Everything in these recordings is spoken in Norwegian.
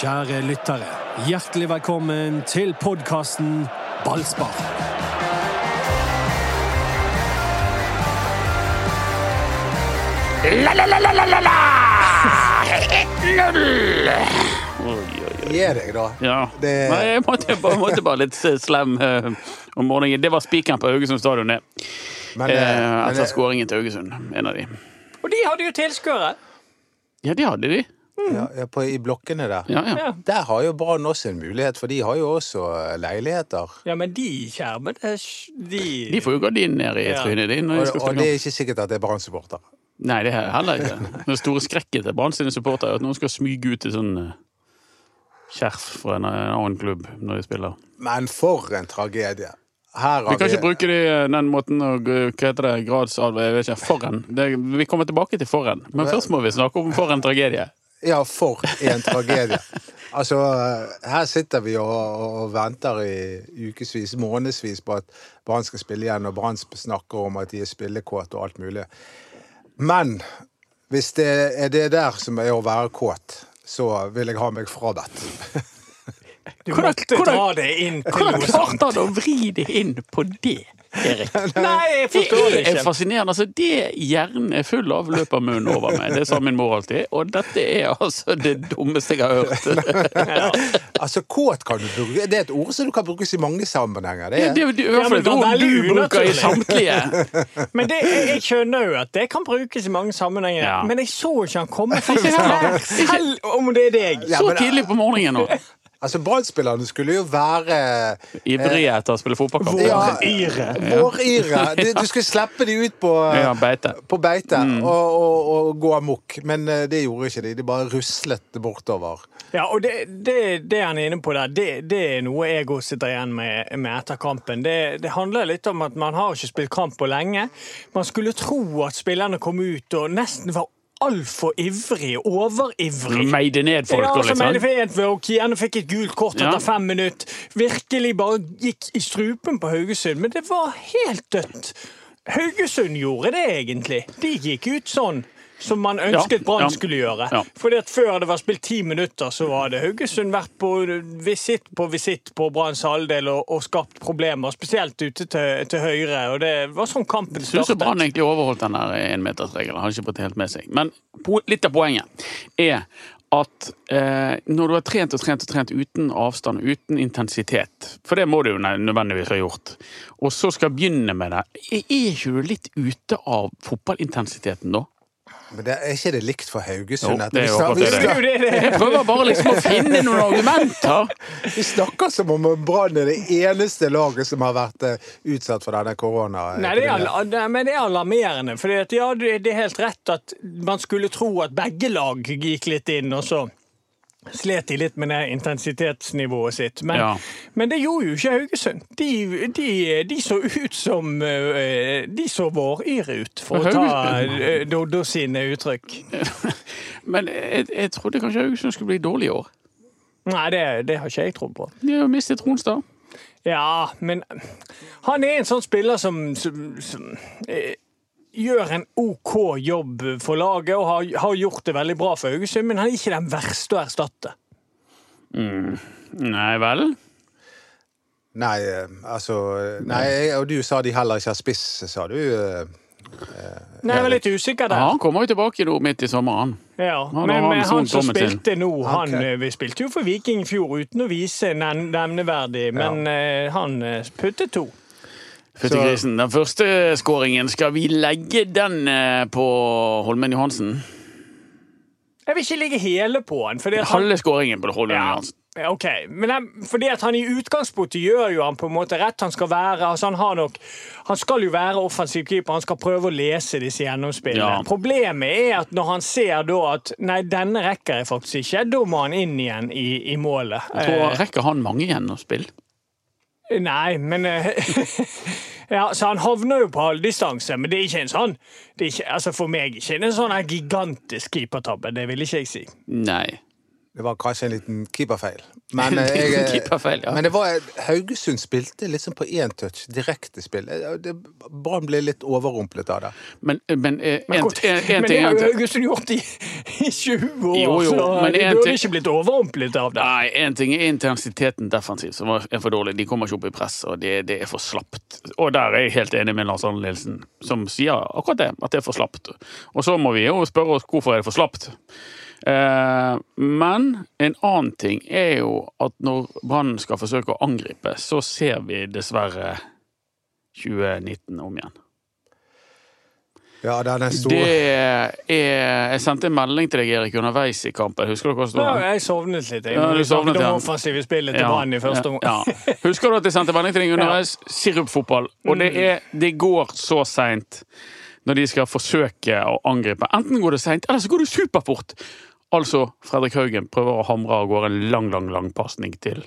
Kjære lyttere, hjertelig velkommen til podkasten Ballspar. La-la-la-la-la-la! 1-0! Gi deg, da. Ja. Det- Nei, jeg måtte, bare, måtte bare litt slem uh, om morgenen. Det var spikeren på Haugesund stadion, det. Men, Eh, etter men, eh, skåringen til Haugesund. En av de. Og de hadde jo tilskuere. Ja, det hadde de. Ja, ja, på, I blokkene der. Ja, ja. Der har jo Brann også en mulighet, for de har jo også eh, leiligheter. ja, men de skjermede De, De får jo gardinen ned i Ja. trynet ditt Og, og det er ikke sikkert at det er Brann-supporter. Nei, det er heller ikke. Den store skrekken til Brann sine supportere er at noen skal smyge ut til sånn eh, skjerf fra en, en annen klubb når de spiller. Men for en tragedie. Her Vi kan vi ikke bruke det, den måten å Hva heter det? Gradsalve? Jeg vet ikke. Forren. Det, vi kommer tilbake til forren. Men først må vi snakke om for en tragedie. Ja, for en tragedie. Altså, her sitter vi og, og venter i ukevis, månedsvis på at Brann skal spille igjen, og Brann snakker om at de er spillekåte og alt mulig. Men hvis det er det der som er å være kåt, så vil jeg ha meg frabedt. Du måtte hvordan- dra det inn til Hvordan noe sånt. klarte han å vri det inn på det, Erik? Nei, jeg Det ikke. det er fascinerende. Altså, det hjernen er full av, løper munnen over meg. Det sa min mor alltid. Og dette er altså det dummeste jeg har hørt. Altså, kåt kan du bruke. Det er et ord som du kan brukes i mange sammenhenger. Det Det er, er jo i Ja, hvert fall et det ord du bruker i samtlige. Men det, jeg skjønner jo at det kan brukes i mange sammenhenger. Ja. Men jeg så ikke han komme. Selv om det er deg. Så tidlig på morgenen nå. Altså, Brann-spillerne skulle jo være Ivrige etter å spille fotballkamp. Ja. Våryre. Vår Du, du skulle slippe de ut på Ja, beite. på beite Mm. og, og, og gå amok, men eh, det gjorde ikke de. De bare ruslet bortover. Ja, og det, det, det han er inne på der, det, det er noe jeg også sitter igjen med, med etter kampen. Det, det handler litt om at man har ikke spilt kamp på lenge. Man skulle tro at spillerne kom ut og nesten var altfor ivrig, overivrig. Meide ned folk Ja, og som litt sånn. og Kiene fikk et gult kort Ja. etter fem minutter. Virkelig bare gikk i strupen på Haugesund. Men det var helt dødt. Haugesund gjorde det egentlig. De gikk ut sånn som man ønsket Ja, Brann skulle gjøre. ja. Fordi at Før det var spilt ti minutter, så hadde Haugesund vært på visitt på visitt på Branns halvdel og, og skapt problemer, spesielt ute til, til høyre. og Det var sånn kampen startet. Syns Brann egentlig overholdt den énmetersregelen. Har ikke fått helt med seg. Men litt av poenget er at eh, når du har trent og trent og trent uten avstand, uten intensitet, for det må du jo nødvendigvis ha gjort, og så skal begynne med det, er ikke du litt ute av fotballintensiteten da? Men det, er ikke det likt for Haugesund? Jo, det er vi jo akkurat det. Jeg prøver bare liksom å finne noen argumenter. Vi snakker som om Brann er det eneste laget som har vært eh, utsatt for denne korona. Nei, det er, det- men det er alarmerende. For ja, det det er helt rett at man skulle tro at begge lag gikk litt inn, og så slet de litt med det intensitetsnivået sitt. Men, Ja. men det gjorde jo ikke Haugesund. De, de, de så ut som eh, De så våryre ut, for å Men ta Haugesund- eh, Doddo sine uttrykk. Men jeg, jeg trodde kanskje Haugesund skulle bli dårlig i år. Nei, det, det har ikke jeg trodd på. De har mistet Tronstad. Ja, men han er en sånn spiller som, som, som eh, gjør en OK jobb for laget og har, har gjort det veldig bra for Haugesund, men han er ikke den verste å erstatte. Nei vel? Nei, eh, altså Nei, og du sa de heller ikke har spiss, sa du. eh. Nei, jeg var litt usikker Ja, der. han kommer jo tilbake nå midt i sommeren. Ja, men, liksom han som spilte nå, han Ok. eh, Vi spilte jo for Viking i fjor uten å vise nev- nevneverdig, men ja. han eh, puttet to. Fytti Så- grisen. Den første skåringen, skal vi legge den eh, på Holmen Johansen? Jeg vil ikke ligge hele på han. Fordi at han, Halve skåringen på Holmen Ja, Johansen. ok. Men han, fordi at han i utgangspunktet gjør jo han på en måte rett han skal være. altså Han har nok, han skal jo være offensiv keeper, han skal prøve å lese disse gjennomspillene. Ja. Problemet er at når han ser da at nei, denne rekker jeg faktisk ikke, da må han inn igjen i, i målet. Jeg tror, Eh, rekker han mange gjennomspill? Nei, men eh, Ja, så Han havner jo på halvdistanse, men det er ikke en sånn det er ikke, altså For meg ikke en sånn gigantisk keepertabbe, det vil ikke jeg si. Nei. Det var kanskje en liten keeperfeil. Men, eh, jeg, eh, Keeperfeil, ja. men det var, Haugesund spilte liksom på én touch, direktespill. Brann ble litt overrumplet av det. Men, men, eh, en, Men, godt, en, en men det har jo Haugesund gjort i, i 20 år, Jo, jo, så men de burde ting- ikke blitt overrumplet av det. Nei, én ting er intensiteten defensivt, som er for dårlig. De kommer ikke opp i press, og det, det er for slapt. Og der er jeg helt enig med Lars Arne Nilsen, som sier akkurat det, at det er for slapt. Og så må vi jo spørre oss hvorfor er det for slapt. Eh, men en annen ting er jo at når Brann skal forsøke å angripe, så ser vi dessverre 2019 om igjen. Ja, den er stor. Det er Jeg sendte en melding til deg, Erik, underveis i kampen. Husker du hva som sto Ja, jeg sovnet litt. Jeg, Ja, du sovnet, ja. offensive spillet til Brann i første omgang. Ja. Husker du at jeg sendte melding til deg underveis? Sirupfotball. Og det, er, det går så seint når de skal forsøke å angripe. Enten går det seint, eller så går det superfort. Altså, Fredrik Haugen prøver å hamre av gårde en lang, lang lang pasning til,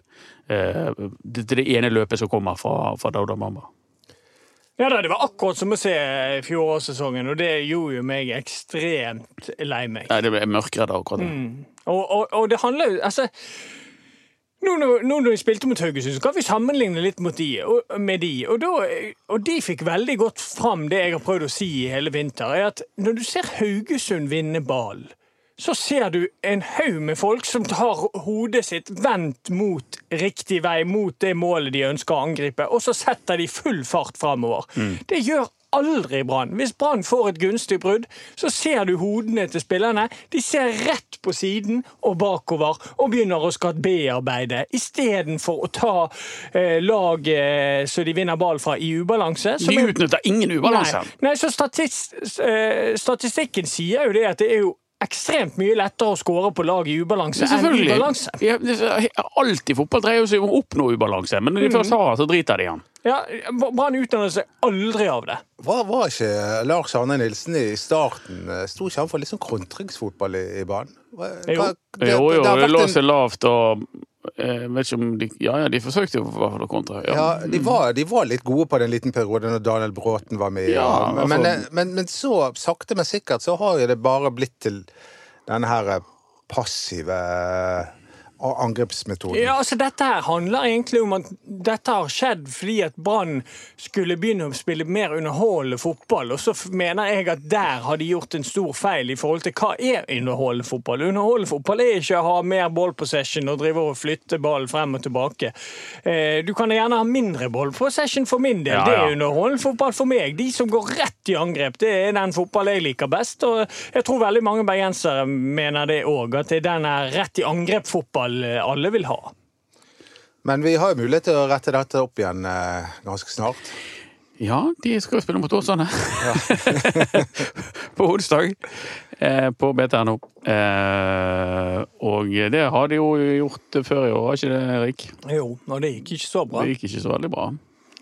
eh, til det ene løpet som kommer fra, fra Dauda Mamba. Ja da, Det var akkurat som å se fjorårssesongen, og det gjorde jo meg ekstremt lei meg. Nei, det ble mørkredd akkurat. Mm. Og, og, og det handler jo Altså nå når, nå når vi spilte mot Haugesund, så kan vi sammenligne litt mot de, og, med de. Da, og de fikk veldig godt fram det jeg har prøvd å si i hele vinter, er at når du ser Haugesund vinne ball, så ser du en haug med folk som tar hodet sitt vendt mot riktig vei, mot det målet de ønsker å angripe, og så setter de full fart framover. Det gjør aldri Brann. Hvis Brann får et gunstig brudd, så ser du hodene til spillerne. De ser rett på siden og bakover og begynner å skal bearbeide, istedenfor å ta eh, lag eh, så de vinner ball fra i ubalanse. som De er- utnytter ingen ubalanse. Nei, Nei så statist, eh, statistikken sier jo det at det er jo ekstremt mye lettere å skåre på lag i ubalanse enn i balanse. Ja, alt i fotball dreier seg om å oppnå ubalanse, men når de først har det, så driter de i den. Ja, Brann utdanner seg aldri av det. Var, var ikke Lars Arne Nilsen i starten Sto ikke han for litt sånn kontringsfotball i, i banen? Hva- Jo. hva- det- Jo, jo, det lå seg lavt og jeg vet ikke om de Ja, ja, de forsøkte jo fall å kontre. Ja. Ja, de var, de var litt gode på den liten periode når Daniel Bråten var med. Ja, men, men, altså- men, men så sakte, men sikkert så har jo det bare blitt til denne her eh, passive eh, angrepsmetoden. Ja, altså Dette her handler egentlig om at dette har skjedd fordi at Brann skulle begynne å spille mer underholdende fotball. Og så mener jeg at der har de gjort en stor feil i forhold til hva er underholdende fotball. Underholdende fotball er ikke å ha mer ball possession og drive og flytte ballen frem og tilbake. Eh, Du kan gjerne ha mindre ball possession for min del. Ja, Det er underholdende fotball for meg. De som går rett i angrep, det er den fotball jeg liker best. Og jeg tror veldig mange bergensere mener det òg, at det er den rett i angrep-fotball eh, alle vil ha. Men vi har jo mulighet til å rette dette opp igjen eh, ganske snart. Ja, de skal jo spille mot Åsane. på onsdag eh, på BTNO. Eh, og det har de jo gjort før i år, har ikke det, Erik? Jo, og det gikk ikke så bra. Det gikk ikke så veldig bra.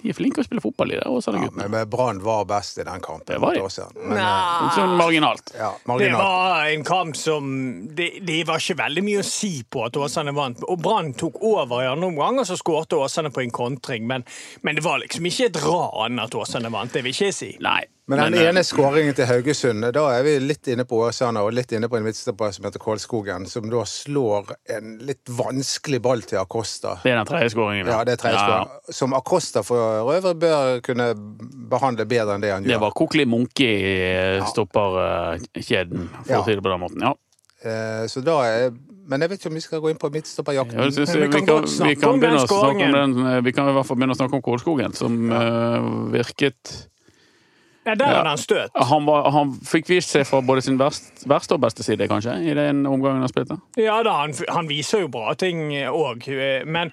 De er flinke å spille fotball i det, Ja, Åsane-guttene. men men Brann var best i den kampen. Det var de. Men, ja. Sånn marginalt. ja, Det var en kamp som det, det var ikke veldig mye å si på at Åsane vant. Og Brann tok over i andre omgang, og så skårte Åsane på en kontring. Men, men det var liksom ikke et ran at Åsane vant, det vil ikke jeg si. Nei. Men den eh, ene skåringen til Haugesund, da er vi litt inne på Åsane og litt inne på en midtstopper som heter Kålskogen, som da slår en litt vanskelig ball til Acosta. Det er den tredje skåringen. Ja, det er tredje skåring. Som Acosta for øvrig bør kunne behandle bedre enn det han gjør. Det var Kokli Munke i stopperkjeden, for Ja. å si det på den måten. Ja. Eh, Så da er Men jeg vet ikke om vi skal gå inn på midtstopperjakten. Ja, vi vi, kan kan, vi kan begynne å snakke om den eh, Vi kan i hvert fall begynne å snakke om Kålskogen, som eh, virket Ja, Der Ja. han støt. han, var, han fikk vist seg fra både sin verst, verste og beste side, kanskje, i den omgangen han spilte. Ja da, han, han viser jo bra ting òg. Men,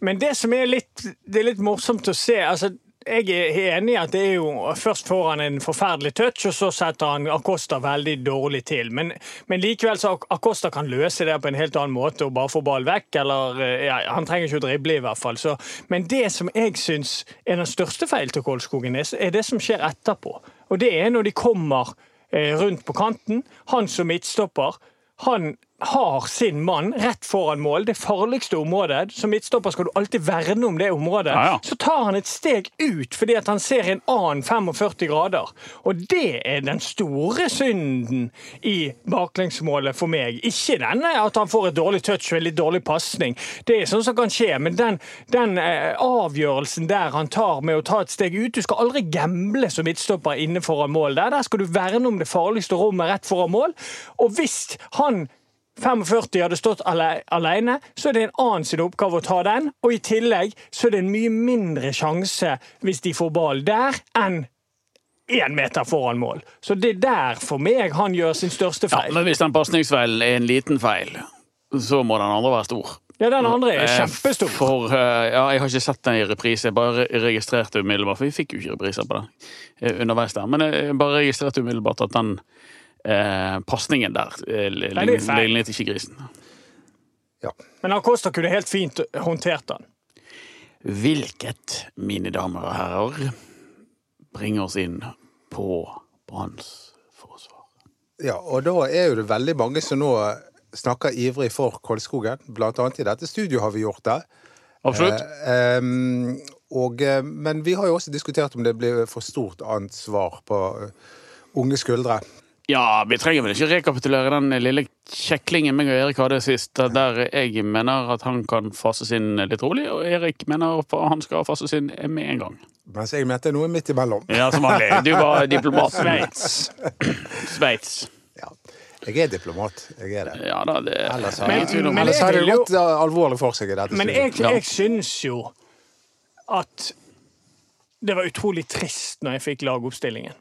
men det som er litt, det er litt morsomt å se altså, Jeg er enig i at det er jo først får han en forferdelig touch, og så setter han Acosta veldig dårlig til. Men, men likevel så Acosta kan løse det på en helt annen måte og bare få ball vekk. Eller, ja, han trenger ikke å drible, i hvert fall. Så, men det som jeg syns er den største feilen til Kolskogen, er det som skjer etterpå. Og det er når de kommer eh, rundt på kanten. Han som midtstopper, han har sin mann rett foran mål, det farligste området. Som midtstopper skal du alltid verne om det området. Ja, ja. Så tar han et steg ut fordi at han ser en annen 45 grader. Og det er den store synden i baklengsmålet for meg. Ikke denne at han får et dårlig touch og en litt dårlig pasning. Det er sånn som kan skje, men den, den eh, avgjørelsen der han tar med å ta et steg ut Du skal aldri gamble som midtstopper inne foran mål. Der, der skal du verne om det farligste rommet rett foran mål. Og hvis han 45 hadde stått alene, så er det en annen sin oppgave å ta den. Og i tillegg så er det en mye mindre sjanse hvis de får ball der, enn én meter foran mål. Så det er der for meg han gjør sin største Ja, feil. men hvis den pasningsfeilen er en liten feil, så må den andre være stor. Ja, den andre er Eh, kjempestor. For, eh, ja, jeg har ikke sett den i reprise, jeg bare registrerte umiddelbart, for vi fikk jo ikke repriser på den eh, underveis der. Men jeg bare registrerte umiddelbart at den eh, pasningen der eh, er lignet ikke grisen. Ja. Men Acosta kunne helt fint håndtert den. Hvilket, mine damer og herrer, bringer oss inn på Branns forsvar. Ja, og da er jo det veldig mange som nå snakker ivrig for Kolskogen. Blant annet i dette studioet har vi gjort det. Absolutt. Eh, em, og, eh, men vi har jo også diskutert om det blir for stort ansvar på eh, unge skuldre. Ja, vi trenger vel ikke rekapitulere den lille kjeklingen meg og Erik hadde sist, der jeg mener at han kan fases inn litt rolig, og Erik mener at han skal fases inn med en gang. Mens jeg mente noe midt imellom. Ja, som vanlig. Du var diplomat. Sveits. Sveits. Ja. Jeg er diplomat. Jeg er det. Ja da, det Ellers men, om. men ellers jeg har det gått eh, alvorlig for seg i dette Men jeg, jeg syns jo at det var utrolig trist når jeg fikk lagoppstillingen.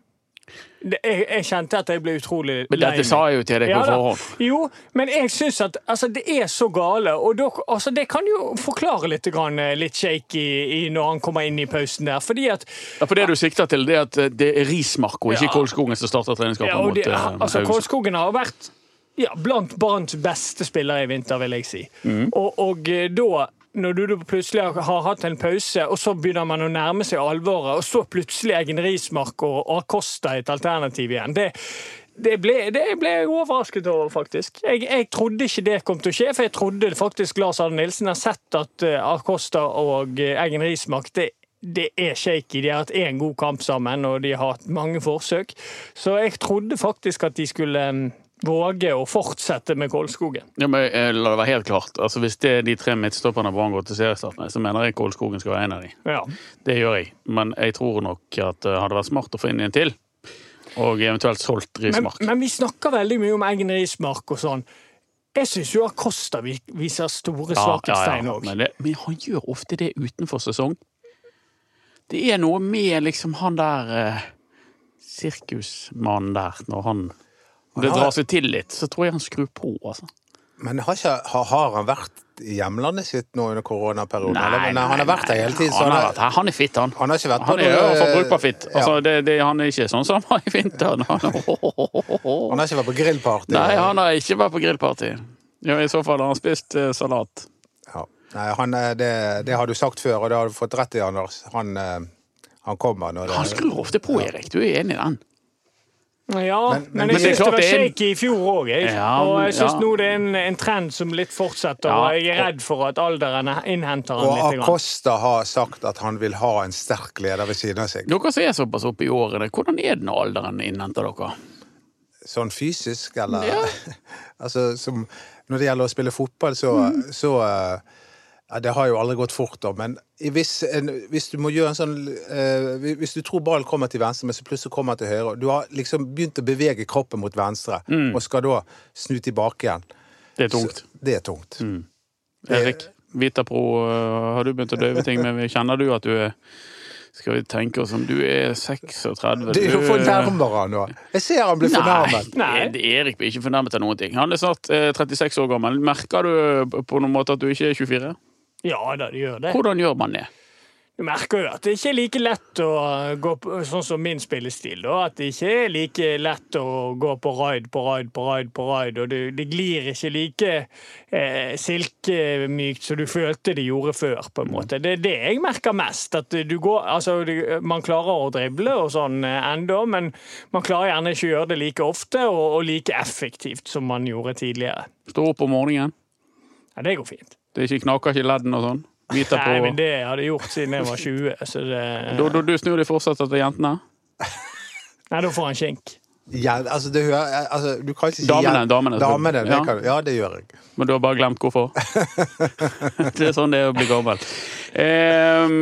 Det, jeg, jeg kjente at jeg ble utrolig Men dette sa jeg jo til deg på ja, forhånd. Jo, men jeg syns at altså, det er så gale, og da, altså, det kan jo forklare litt, grann, eh, litt shaky i, når han kommer inn i pausen der. Fordi at Ja, for det du sikter til, det er at det er Rismark og ikke Ja. Kolskogen som starter treningskampen ja, og mot det, eh, altså, Haugesund. Kolskogen har vært ja, blant Branns beste spillere i vinter, vil jeg si. Mm. Og, og eh, da når du plutselig har- hatt en pause, og så begynner man å nærme seg alvoret, og så plutselig Eggen Rismark og Acosta et alternativ igjen, det, det, ble, det ble jeg overrasket over, faktisk. Jeg, jeg trodde ikke det kom til å skje, for jeg trodde faktisk Lars Arne Nilsen har sett at eh, Acosta og Egen Eggen Rismark det, det er shaky. De har hatt én god kamp sammen, og de har hatt mange forsøk. Så jeg trodde faktisk at de skulle eh, våge å fortsette med Kålskogen. Ja, men eh, La det være helt klart. Altså, Hvis det er de tre midtstopperne Brann går til seriestart med, så mener jeg Kålskogen skal være en av de. Ja. Det gjør jeg. Men jeg tror nok at det hadde vært smart å få inn en til. Og eventuelt solgt Rismark. men vi snakker veldig mye om Eggen Rismark og sånn. Jeg syns jo Acosta vi- viser store svakhetstegn òg. Men, men han gjør ofte det utenfor sesong. Det er noe med liksom han der eh, sirkusmannen der, når han det drar seg til litt, så tror jeg han skrur på, altså. Men har, ikke, har, han vært i hjemlandet sitt nå under koronaperioden? Nei, nei, nei, han har vært der hele tiden. så Han, han er- han er fit, han. Han har ikke vært på Han er noe- hvert brukbar fit. Ja. Altså, det, det, han er ikke sånn som han var i vinter. Han, Han har ikke vært på grillparty. Nei, han har ikke vært på grillparty. Ja, I så fall har han spist eh, salat. Ja. Nei, han, eh, det, det har du sagt før, og det har du fått rett i, Anders. Han, eh, han kommer når det Han skrur ofte på, Erik. Du er enig i den? Ja, men, Men- men- jeg syns det var shaky i fjor òg. Ja, og jeg syns ja. nå det er en, en trend som litt fortsetter, Ja, og jeg er redd for at alderen innhenter han litt. Og Acosta har sagt at han vil ha en sterk leder ved siden av seg. Dere som er såpass oppe i årene, hvordan er det når alderen innhenter dere? Sånn fysisk, eller Ja. Altså, som Når det gjelder å spille fotball, så, Mm. så eh, ja, Det har jo aldri gått fort, da, men hvis, en, hvis du må gjøre en sånn eh, Hvis du tror ballen kommer til venstre, men så plutselig kommer den til høyre og Du har liksom begynt å bevege kroppen mot venstre, Mm. og skal da snu tilbake igjen. Det er tungt. Så, det er tungt. Erik, Vitapro, øh, har du begynt å døve ting med? Kjenner du at du er Skal vi tenke oss om du er 36 Det er jo fornærmere fornærmer han nå. Jeg ser han blir fornærmet. Nei, nei. Erik blir ikke fornærmet av noen ting. Han er snart eh, 36 år gammel. Merker du på noen måte at du ikke er 24? Ja da, det gjør det. Hvordan gjør man det? Du merker jo at det ikke er like lett å gå på sånn som min spillestil. da, At det ikke er like lett å gå på raid på raid på raid, på raid, og det, det glir ikke like eh, silkemykt som du følte det gjorde før. på en måte. Det er det jeg merker mest. at du går, altså, Man klarer å drible og sånn eh, ennå, men man klarer gjerne ikke å gjøre det like ofte og, og like effektivt som man gjorde tidligere. Stå opp om morgenen. Ja, Det går fint. Det er ikke knaker ikke leddene og sånn. På Nei, men Det har jeg gjort siden jeg var 20. så det... Da, da, du snur deg fortsatt etter jentene? Nei, da får han skink. Ja, altså, det hører, altså, du kan ikke si Damene, ja, damene. damene det Ja. kan, ja, det gjør jeg. Men du har bare glemt hvorfor? det er sånn det er å bli gammel. Eh,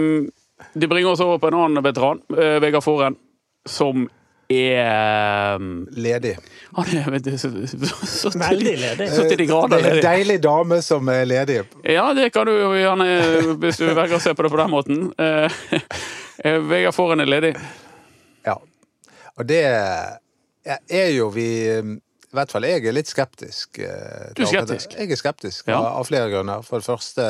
det bringer oss over på en annen veteran, eh, Vegard Forhen, som er ehm, Ledig. Han er vet du, så, så, så, Veldig ledig. Så til de grader er en deilig dame som er ledig. Ja, det kan du jo gjerne, hvis du velger å se på det på den måten. Eh, eh, Vegard Forhen er ledig. Ja. Og det er jo vi I hvert fall jeg er litt skeptisk. eh, Du er skeptisk? Jeg er skeptisk Ja. av, av flere grunner. For det første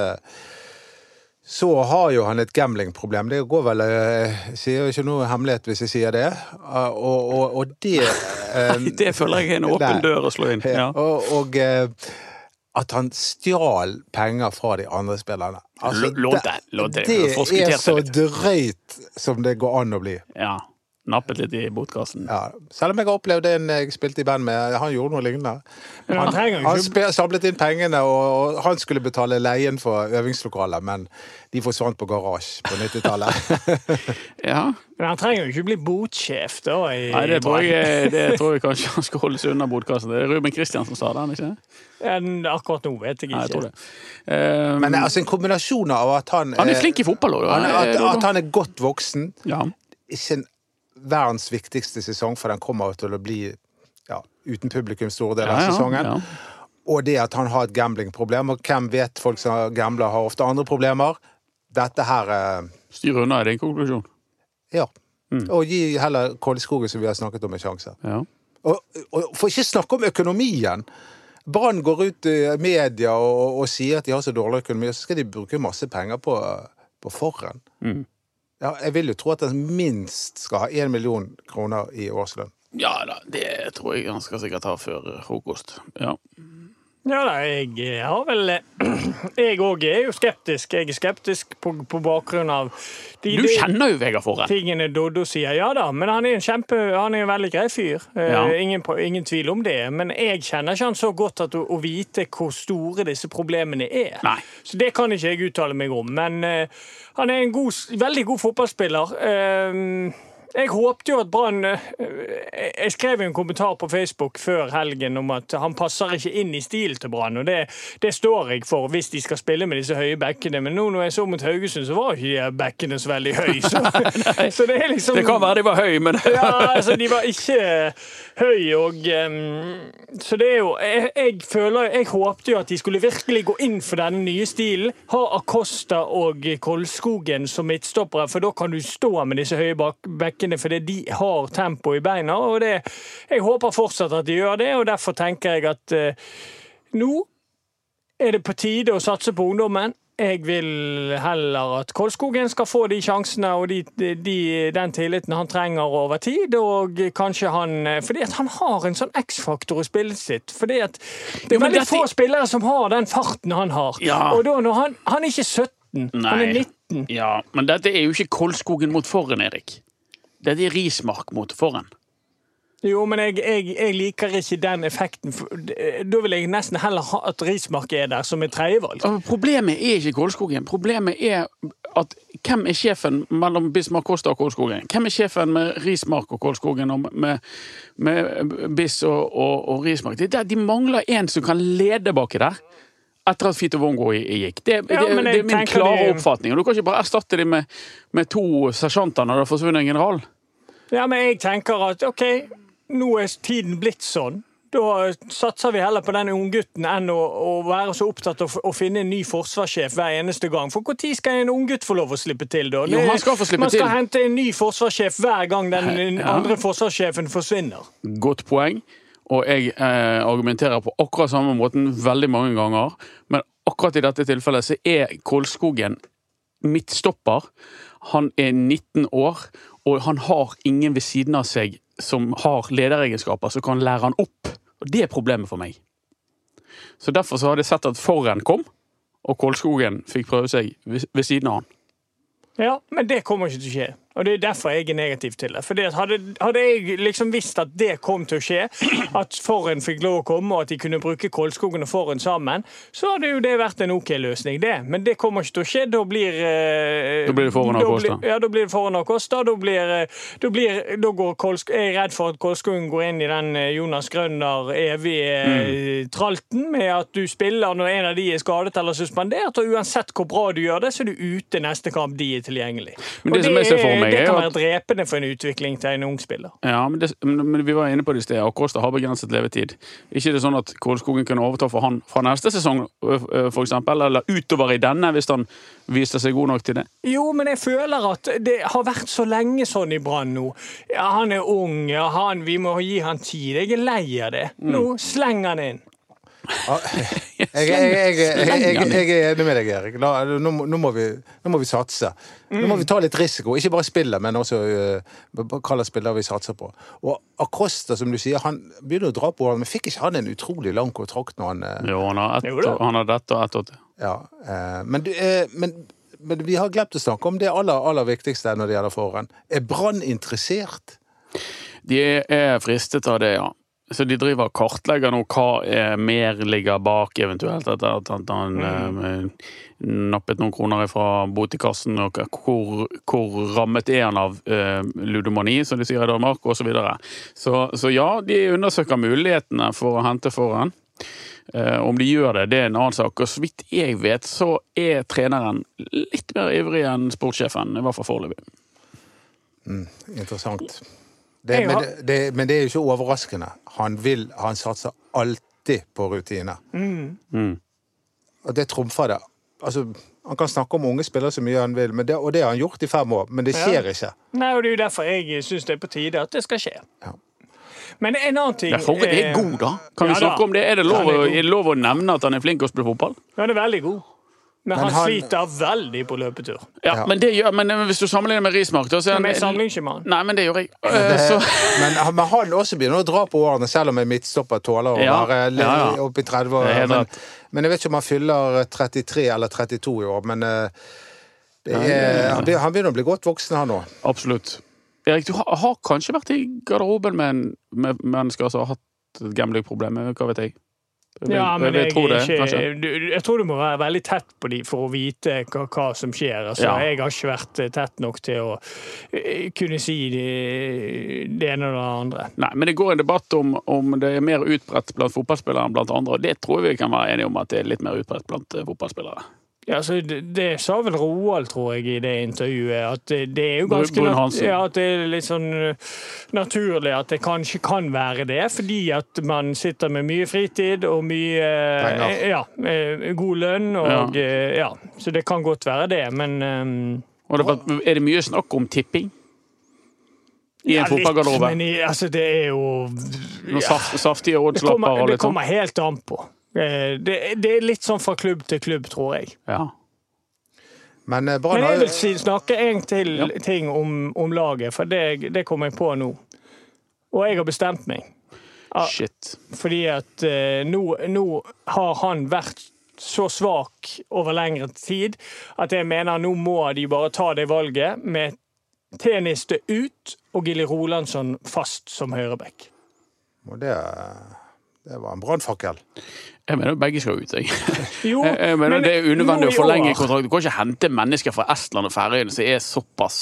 så har jo han et gamblingproblem. Det går vel Jeg sier jo ikke noe hemmelighet hvis jeg sier det. Eh, Og, og, og det um, Det føler jeg er en åpen Nei. dør å slå inn. Ja. Og, og eh, at han stjal penger fra de andre spillerne. Altså, lånte- lånte- det er så drøyt som det går an å bli. ja. Nappet litt i botkassen. Ja. Selv om jeg har opplevd en jeg spilte i band med, han gjorde noe lignende. Han trenger Han samlet inn pengene, og, og han skulle betale leien for øvingslokalet, men de forsvant på garasje på 90-tallet. Ja. Men han trenger jo ikke bli botsjef, da. I, Nei, det tror, jeg, det tror jeg kanskje han skal holde seg unna botkassen. Det er Ruben Kristiansen som sa det, han ikke? En, Akkurat nå vet jeg ikke. Nei, jeg tror det. Um, Men altså en kombinasjon av at han han er flink i fotball òg. han, at, at han er godt voksen. Ja. Ikke en verdens viktigste sesong, for den kommer til å bli ja, uten publikum store deler Ja, av ja, sesongen. ja. Og det at han har et gamblingproblem, og hvem vet folk som gambler, har ofte andre problemer. Dette her eh, Styr unna, er din konklusjon. Ja. Mm. Og gi heller Kolskogen, som vi har snakket om, en sjanse. Ja. Og, og for ikke snakke om økonomien. Brann går ut i media og, og sier at de har så dårlig økonomi, og så skal de bruke masse penger på, på forhånd. Mm. Ja, jeg vil jo tro at den minst skal ha én million kroner i årslønn. ja da, det tror jeg han skal sikkert ha før frokost. Ja. Ja da, jeg eh, har vel Jeg òg er jo skeptisk. Jeg er skeptisk på, på bakgrunn av de, Du kjenner jo Vegard Forre. tingene Doddo sier. Ja da, men han er en kjempe, han er en veldig grei fyr. Eh, Ja. ingen, ingen tvil om det. Men jeg kjenner ikke han så godt at å, å vite hvor store disse problemene er. Nei. Så det kan ikke jeg uttale meg om. Men uh, han er en god, veldig god fotballspiller. Eh, jeg håpte jo at Brann eh, Jeg skrev jo en kommentar på Facebook før helgen om at han passer ikke inn i stil til Brann, og det, det står jeg for hvis de skal spille med disse høye bekkene. Men nå når jeg så mot Haugesund, så var ikke de bekkene så veldig høye. Så, så det er liksom Det kan være de var høye, men ja, altså, de var ikke høye, og um, Så det er jo jeg, jeg føler Jeg håpte jo at de skulle virkelig gå inn for denne nye stilen. Ha Acosta og Kolskogen som midtstoppere, for da kan du stå med disse høye bak bekkene, fordi de har tempo i beina. Og det, jeg håper fortsatt at de gjør det, og derfor tenker jeg at eh, nå er det på tide å satse på ungdommen. Jeg vil heller at Kolskogen skal få de sjansene og de, de, den tilliten han trenger over tid. Og kanskje han Fordi at han har en sånn X-faktor i spillet sitt. Fordi at Det er veldig dette- få spillere som har den farten han har. Ja. Og da når han, han er ikke 17, han er 19. Ja, men dette er jo ikke Kolskogen mot Forren, Erik. Dette er Rismark mot foran. Jo, men jeg, jeg, jeg liker ikke den effekten. Da vil jeg nesten heller ha at Rismark er der som et tredjevalg. Problemet er ikke Kolskogen. Problemet er at hvem er sjefen mellom Bismarck Kosta og Kolskogen? Hvem er sjefen med Rismark og Kolskogen og med, med Biss og, og, og Rismark? Det er der de mangler en som kan lede baki der. Etter at Fito Wongo gikk. Det, Ja, det, det er min klare de- oppfatning. Og Du kan ikke bare erstatte dem med, med to sersjanter når det har forsvunnet en general. Ja, men jeg tenker at OK, nå er tiden blitt sånn. Da satser vi heller på den unggutten enn å, å være så opptatt av å finne en ny forsvarssjef hver eneste gang. For når skal en unggutt få lov å slippe til, da? Jo, han skal få slippe Man skal til. hente en ny forsvarssjef hver gang den Ja. andre forsvarssjefen forsvinner. Godt poeng. Og jeg eh, argumenterer på akkurat samme måten veldig mange ganger. Men akkurat i dette tilfellet så er Kolskogen midtstopper. Han er 19 år, og han har ingen ved siden av seg som har lederegenskaper, som kan lære han opp. Og det er problemet for meg. Så derfor så hadde jeg sett at Forren kom, og Kolskogen fikk prøve seg ved ved siden av han. Ja, men det kommer ikke til å skje. Og det er derfor jeg er negativ til det. Fordi hadde, hadde jeg liksom visst at det kom til å skje, at Forhen fikk lov å komme, og at de kunne bruke Kolskogen og Forhen sammen, så hadde jo det vært en OK løsning, det. Men det kommer ikke til å skje. Da blir eh, Da blir det Forhen og Kosta. Ja, da blir det Forhen og Kosta. Da blir, eh, da blir da går Kolsk, Jeg er redd for at Kolskogen går inn i den eh, Jonas Grønner evige Mm. eh, tralten med at du spiller når en av de er skadet eller suspendert, og uansett hvor bra du gjør det, så er du ute neste kamp de er tilgjengelig. Men Og det som jeg ser for meg det er kan være drepende for en utvikling til en ung spiller. Ja, men, det, men vi var inne på det i sted, Kosta har begrenset levetid. Ikke det sånn at Kålskogen kunne overta for han fra neste sesong, eksempel, eller utover i denne, hvis han viser seg god nok til det? Jo, men jeg føler at det har vært så lenge sånn i Brann nå. Ja, han er ung, ja, han, vi må gi han tid. Jeg er lei av det. Mm. Nå sleng han inn. Jeg, jeg, jeg, jeg, jeg, jeg er enig med deg, Erik. Nå, nå, nå, må vi, nå må vi satse. Nå må vi ta litt risiko. Ikke bare spillet, men også uh, hva slags spiller vi satser på. Og Acosta, som du sier, han begynner å dra på men fikk ikke han en utrolig lang kontrakt når han uh... Jo, han har, ett, han har dette og ett år til. Ja. uh, men, du, men, men vi har glemt å snakke om det aller, aller viktigste når det gjelder forhånd. Er Brann interessert? De er fristet av det, ja. Så de driver og kartlegger nå hva er mer ligger bak, eventuelt, etter at han eh, nappet noen kroner fra botikassen, og hvor, hvor rammet er han av eh, ludomani, som de sier i Danmark, osv. Så, videre. så Så ja, de undersøker mulighetene for å hente foran. Eh, om de gjør det, det er en annen sak. Og så vidt jeg vet, så er treneren litt mer ivrig enn sportssjefen, i hvert fall foreløpig. Interessant. Det, men, det, det, men det er jo ikke overraskende. Han vil, han satser alltid på rutiner. Mm. Og det trumfer det. Altså, han kan snakke om unge spillere så mye han vil, men det, og det har han gjort i fem år, men det skjer ikke. Nei, og Det er jo derfor jeg syns det er på tide at det skal skje. Ja. Men en annen ting Derfor er eh, god, da. Kan vi snakke da. om det? Er det lov, er er lov å nevne at han er flink til å spille fotball? Han er veldig god. Men, Men han, han- sliter veldig på løpetur. Ja, Ja. Men, det gjør, men hvis du sammenligner med Rismark da, så er Men jeg sammenligner ikke med han. Nei, men det gjør jeg. Det, Eh, Så, men, han- men han også begynner å dra på årene, selv om en midtstopper tåler å Ja, være ja, ja. oppe i 30 år. Men, men jeg vet ikke om han fyller 33 eller 32 i år. Men eh, det er, han be- han begynner å bli godt voksen, han òg. absolutt. Erik, du har, har kanskje vært i garderoben med, en, med mennesker som har hatt gambling-problemer, hva vet jeg? Ja, men jeg, tror det, ikke, du, jeg tror du må være veldig tett på de for å vite hva, hva som skjer. Altså, Ja. Jeg har ikke vært eh, tett nok til å eh, kunne si det, det ene og det andre. Nei, men det går en debatt om, om det er mer utbredt blant fotballspillere enn blant andre, og det tror jeg vi kan være enige om at det er litt mer utbredt blant eh, fotballspillere. Ja, altså, det, det sa vel Roald, tror jeg, i det intervjuet. At det, det er jo ganske nat ja, det er litt sånn uh, naturlig at det kanskje kan være det, fordi at man sitter med mye fritid og mye eh. Ja, eh, god lønn og eh, ja. Så det kan godt være det, men um, det, var- er det mye snakk om tipping? I en ja, fotballgarderobe? Altså, det er jo Noen saftige det oddslapper og litt sånn? kommer helt an på. Eh, Det, det er litt sånn fra klubb til klubb, tror jeg. Ja. Men eh, Brann Men jeg vil si, snakke en til Ja. ting om, om laget, for det, det kom jeg på nå. Og jeg har bestemt meg. Shit. Fordi at eh, nå, nå har han vært så svak over lengre tid at jeg mener nå må de bare ta det valget med Teniste ut og Gilly Rolandsson fast som høyreback. og det, det var en brannfakkel. Jeg mener begge skal ut, jeg. Jo, Jeg, mener men Det er unødvendig å forlenge kontrakten. Du kan ikke hente mennesker fra Estland og Færøyene som er såpass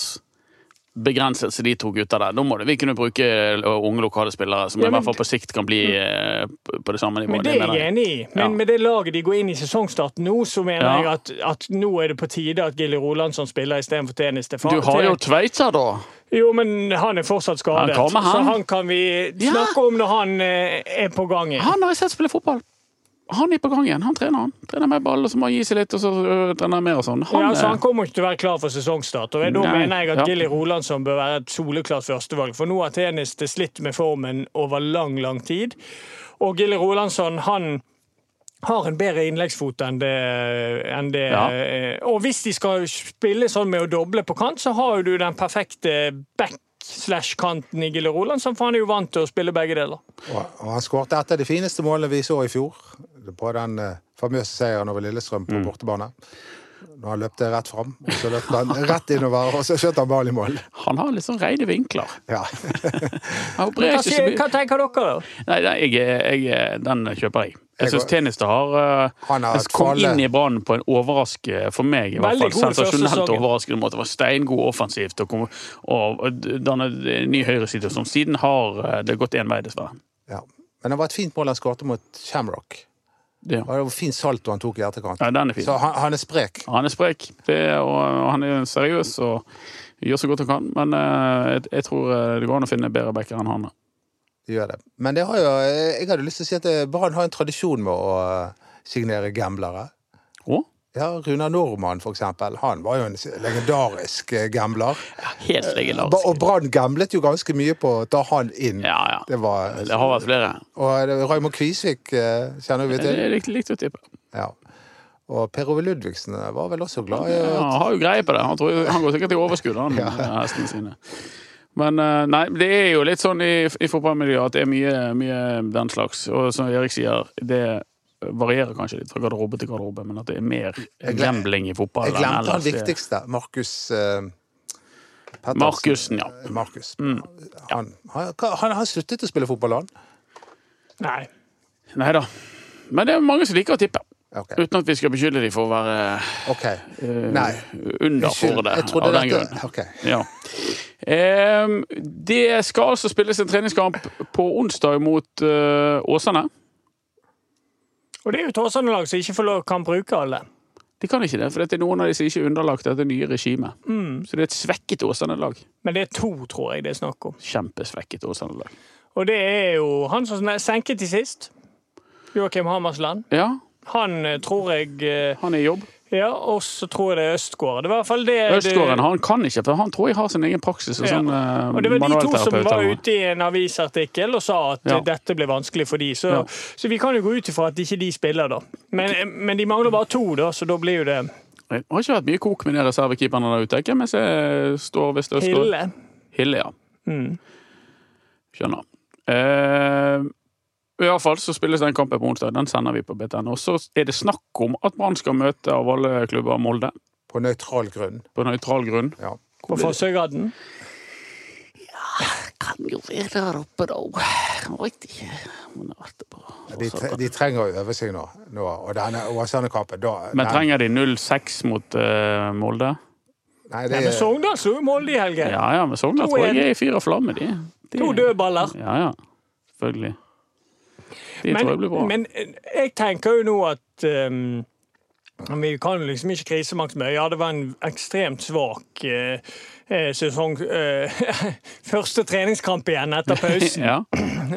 begrenset som de to gutta der. Da må det vi kunne bruke unge lokale spillere som Ja, i hvert fall på sikt kan bli eh, på det samme nivået. Men det er jeg enig i. Men Ja. med det laget de går inn i sesongstart nå, så mener Ja. jeg at, at nå er det på tide at Gilly Rolandsson spiller istedenfor Tennis. Du har jo Tveitser, da. Jo, men han er fortsatt skadet. Han kommer, han. Så han kan vi snakke om når han eh, er på gang igjen. Han har jeg sett spille fotball. Han er på gang igjen. Han trener han. Trener med ball, og så må han gi seg litt, og så øh, trener han mer og sånn. Han, ja, så eh, han kommer ikke til å være klar for sesongstart. og Da mener jeg at ja. Gilly Rolandsson bør være et soleklart førstevalg. For nå har Tennis slitt med formen over lang, lang tid. Og Gilly Rolandsson, han har en bedre innleggsfot enn det, enn det Ja. eh, Og hvis de skal spille sånn med å doble på kant, så har jo du den perfekte back-slash-kanten i Gille Roland, som han er jo vant til å spille begge deler. Og, og han skårte et av de fineste målene vi så i fjor, på den eh, famøse seieren over Lillestrøm på bortebane. Når han løpte rett fram, og så løpte han rett innover, og så skjøt han ball i mål. Han har litt sånn reine vinkler. Ja. Hva, sier- hva tenker dere, da? Nei, nei jeg, jeg, den kjøper jeg. Jeg syns Tjeneste har, uh, Han har kom inn i Brann på en overraske, for meg i hvert fall, sensasjonelt overraskende måte. Det var steingod offensivt og, og, og dannet ny høyreside som siden har det gått én vei, dessverre. ja. Men det var et fint mål han skåret mot Shamrock. Det, Det var en fin salto han tok i etterkant. ja, den er fin. Så han, han er sprek. Han er sprek, det, og, og han er seriøs og gjør så godt han kan. Men uh, jeg, jeg tror det går an å finne bedre backer enn han. Det gjør det. Men det har jo, jeg hadde lyst til å si at det- Brann har en tradisjon med å eh, signere gamblere. Å? Ja, Runar Normann, for eksempel. Han var jo en legendarisk gambler. gambler. Helt legendarisk. Og Brann gamblet jo ganske mye på å ta han inn. Ja, ja. Det var Det har vært flere. Og Raymond Kvisvik eh, kjenner vi Det til. likt, likt å tippe. Ja. Og Per Ove Ludvigsen var vel også glad i Ja, han har jo greie på det. Han, tror, han går sikkert i overskudd, han, Ja. hestene sine. Men eh, nei, det er jo litt sånn i, i fotballmiljøet at det er mye, mye den slags. Og som Erik sier, det varierer kanskje litt fra garderobe til garderobe, men at det er mer gambling i fotball Jeg glemte han viktigste. Markus uh, Pettersen. Markusen, ja. Eh, Markus. Mm. Han, han, han har sluttet å spille fotball, han. Nei. Nei da. Men det er mange som liker å tippe. Ok. Uten at vi skal beskylde dem for å være okay. eh, under for det. av den dette- grunn. Okay. Ja. Ehm, det skal altså spilles en treningskamp på onsdag mot eh, Åsane. Og det er jo et Åsane-lag som ikke får lov kan bruke alle. De kan ikke det, for det er noen av de som ikke er underlagt dette nye regimet. Mm. Så det er et svekket Åsane-lag. Men det er to, tror jeg det er snakk om. Kjempesvekket Åsane-lag. Og det er jo han som senket til sist. Joakim Hammersland. Ja, Han eh, tror jeg eh, han er i jobb. Ja, og så tror jeg det er Østgården. Det var i hvert fall det Østgården det- han kan ikke, for han tror jeg har sin egen praksis. Og Ja. sånn uh, Og det var de to som var ute i en avisartikkel og sa at Ja. dette ble vanskelig for de. Så, Ja. så vi kan jo gå ut ifra at ikke de spiller, da. Men, men de mangler bare to, da, så da blir jo det Det har ikke vært mye kok med de reservekeeperne der ute. Hvem det som står hvis Østgård? Hille. Hille, ja. Mm. Skjønner. Eh, I hvert fall så spilles den kampen på onsdag. Den sender vi på BTN. Og så er det snakk om at Brann skal møte av alle klubber Molde På nøytral grunn. på nøytral grunn. Ja. På Fossøygadden. Kan jo være der oppe, da. Jeg vet ikke. Men. De, tre, de trenger å øve seg nå. nå og denne Åsane-kampen, da Men den- trenger de 0-6 mot uh, Molde? Nei, Nei, det men er Sogndal slo jo Molde i helgen. Ja ja, men Sogndal tror jeg er i fyr og flamme, de. de. To dødballer. Ja ja, selvfølgelig. De tror jeg blir bra. Men, men jeg tenker jo nå at um, vi kan liksom ikke krisemaktsmøte. Ja, det var en ekstremt svak eh, eh, sesong eh, Første treningskamp igjen etter pausen. ja.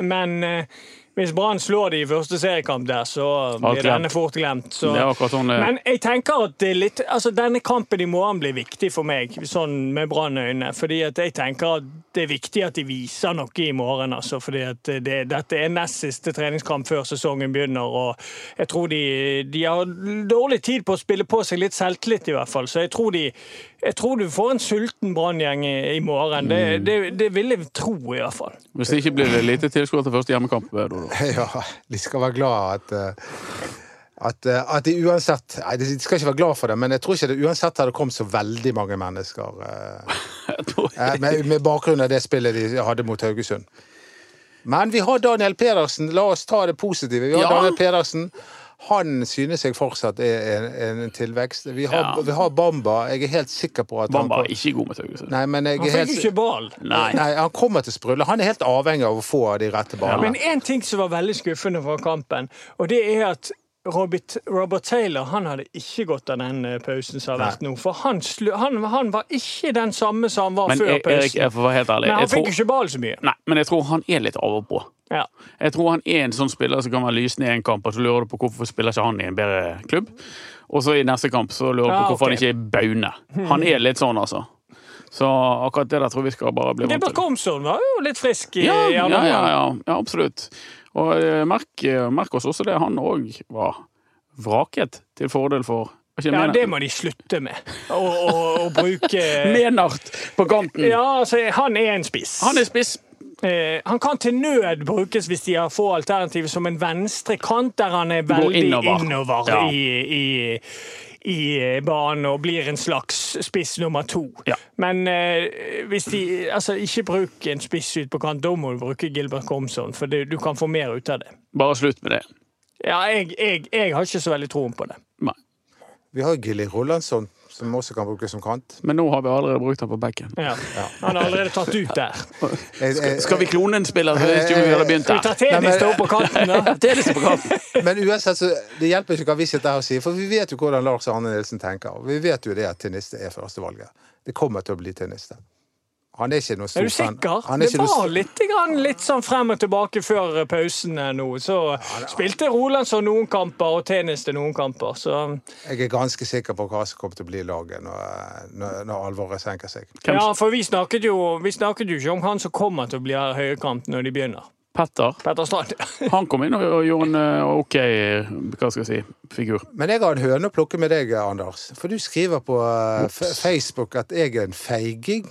Men eh, hvis Brann slår de i første seriekamp der, så blir denne fort glemt. Sånn det Men jeg tenker at det litt, altså denne kampen i morgen blir viktig for meg, sånn med Brann-øyne. Fordi jeg tenker at det er viktig at de viser noe i morgen. altså, fordi det, Dette er nest siste treningskamp før sesongen begynner. og Jeg tror de, de har dårlig tid på å spille på seg litt selvtillit, i hvert fall. Så jeg tror, de, jeg tror du får en sulten Brann-gjeng i, i morgen. Det, Mm. det, det vil jeg tro, i hvert fall. Hvis det ikke blir det lite tilskuere til første hjemmekamp, Dodo. Ja, de skal være glad at eh, at, eh, at de uansett Nei, de skal ikke være glad for det, men jeg tror ikke det uansett hadde kommet så veldig mange mennesker eh, eh, med, med bakgrunn av det spillet de hadde mot Haugesund. Men vi har Daniel Pedersen. La oss ta det positive. Vi har Ja. Daniel Pedersen. Han synes jeg fortsatt er en, en tilvekst. Vi har, Ja. vi har Bamba. Jeg er helt sikker på at Bamba han er ikke god med jeg Han fikk helt jo ikke ball. Nei. Nei, han kommer til å sprudle. Han er helt avhengig av å få de rette ballene. Men én ting som var veldig skuffende fra kampen, og det er at Robert, Robert Taylor han hadde ikke gått av den eh, pausen som har vært nå. For han, han, han var ikke den samme som han var Men før Erik, pausen. jeg får være helt ærlig. Men han Jeg fikk ikke ball så mye. nei, men jeg tror han er litt av og på. Ja. Jeg tror han er en sånn spiller som kan være lysende i en kamp, og så lurer du på hvorfor spiller ikke han i en bedre klubb. Og så i neste kamp så lurer du på Ja, hvorfor ok. han ikke er Baune. Han er litt sånn, altså. Så akkurat det der tror vi skal bare bli vant til. Komsson var jo litt frisk i, Ja, i ja, ja, ja, ja absolutt. Og eh, merk, eh, merk oss også det han òg var. vraket til fordel for Ja, mener- det må de slutte med. Å, å, å bruke Menart på kanten. Ja, altså, han er en spiss. Han er spiss. Eh, han kan til nød brukes hvis de har få alternativer som en venstre kant, der han er veldig innover. innover, Ja. i, i, i banen og blir en slags spiss nummer to. Ja. Men eh, hvis de altså, ikke bruk en spiss ut på kant, da må du bruke Gilbert Komson, for det, du kan få mer ut av det. Bare slutt med det. Ja, jeg, jeg, jeg har ikke så veldig troen på det. Nei. Vi har Gilly Rolandsson, som også kan brukes som kant. Men nå har vi allerede brukt den på backen. Ja. Han er allerede tatt ut der. Jeg, jeg, Skal vi klone en spiller? Vi ha Skal vi ta der. tennis opp på kanten, da? På kanten. Men uansett, så det hjelper ikke hva vi sitter her og sier, for vi vet jo hvordan Lars Arne Nilsen tenker. Vi vet jo det at tennis er førstevalget. Det kommer til å bli Tenniste. Han er ikke noe stor Er du sikker? Han er Det var litt, grann, litt sånn frem og tilbake før pausen nå. Så spilte Rolandsson noen kamper og tennis til noen kamper. Så Jeg er ganske sikker på hva som kommer til å bli laget når, når, når alvoret senker seg. Hvem- ja, for vi snakket, jo, vi snakket jo ikke om han som kommer til å bli høyrekant når de begynner. Petter. Petter Strand. Han kom inn og og gjorde en eh, OK hva skal jeg si, figur. Men jeg har en høne å plukke med deg, Anders. For du skriver på eh, Facebook at jeg er en feiging.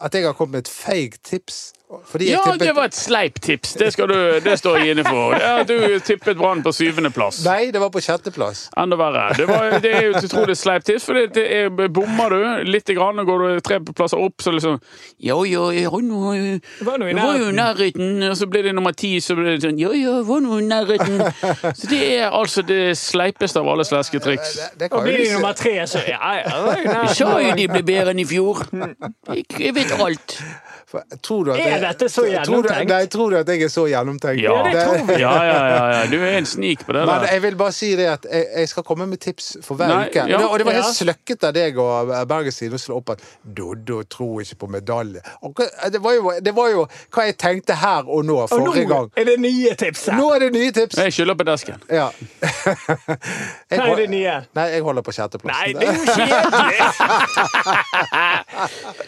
At jeg har kommet med et feigt tips. Fordi Ja, tippet- det var et sleiptips. Det, skal du, det står jeg inne for. Ja, du tippet Brann på syvendeplass. Nei, det var på sjetteplass. Enda verre. Det, var, det er jo et utrolig sleipt tips, for det, det er, bommer du litt, grann, og går du tre plasser opp, så liksom Ja, ja, jeg var nå i jeg jo i nærheten. Og så blir det nummer ti, så blir det sånn Ja, ja, jeg var nå i nærheten. Så det er altså det sleipeste av alle slesketriks. Og blir de nummer tre, så ja, ja. Jeg sa jo de ble bedre enn i fjor. Jeg, jeg vet alt. For- Tror du at Er dette så tror du- gjennomtenkt? Nei, tror du at jeg er så gjennomtenkt? Ja, det tror vi. Ja, ja, ja, ja. Du er en snik på det Men der. jeg vil bare si det at jeg, jeg skal komme med tips for hver Nei, uke. ja. og det var helt Ja. sløkket av deg og Bergens Tidende å slå opp at Doddo tror ikke på medalje. Og det, var jo, det var jo hva jeg tenkte her og nå Og nå gang. er det nye tips her. Nå er det nye tips! Jeg skylder på desken. Ja. Jeg Hva er det nye? Nei, jeg holder på sjetteplass. Nei, det er jo kjedelig!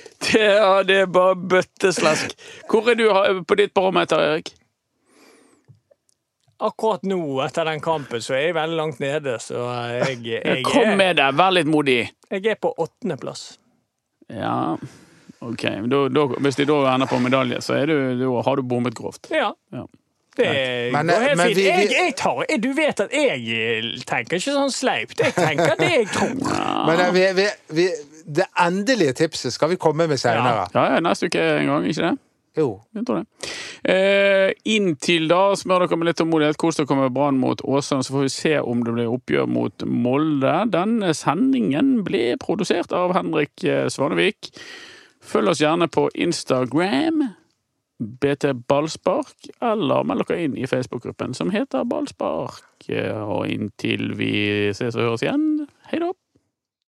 Det, ja, det er bare bøtteslask. Hvor er du på ditt barometer, Erik? Akkurat nå, etter den kampen, så er jeg veldig langt nede, så jeg, jeg, Kom med det, vær litt modig. jeg er på åttendeplass. Ja, ok. Da, da, hvis de da ender på medalje, så er du, da har du bommet grovt. Ja. Ja. Det Men, går helt men fint. vi- vi- Jeg, jeg tar, du vet at jeg tenker ikke sånn sleipt. Jeg tenker det jeg tror. Men eh, vi, vi, vi, det endelige tipset skal vi komme med seinere. Ja, ja, neste uke en gang, ikke det? Jo. Jeg tror det. Eh, inntil da, smør dere med litt tålmodighet. Kos dere med Brann mot Åsane, så får vi se om det blir oppgjør mot Molde. Denne sendingen ble produsert av Henrik eh, Svanevik. Følg oss gjerne på Instagram. BT Ballspark, eller meld dere inn i Facebook-gruppen som heter Ballspark. Eh, Og inntil vi ses og høres igjen, hei da!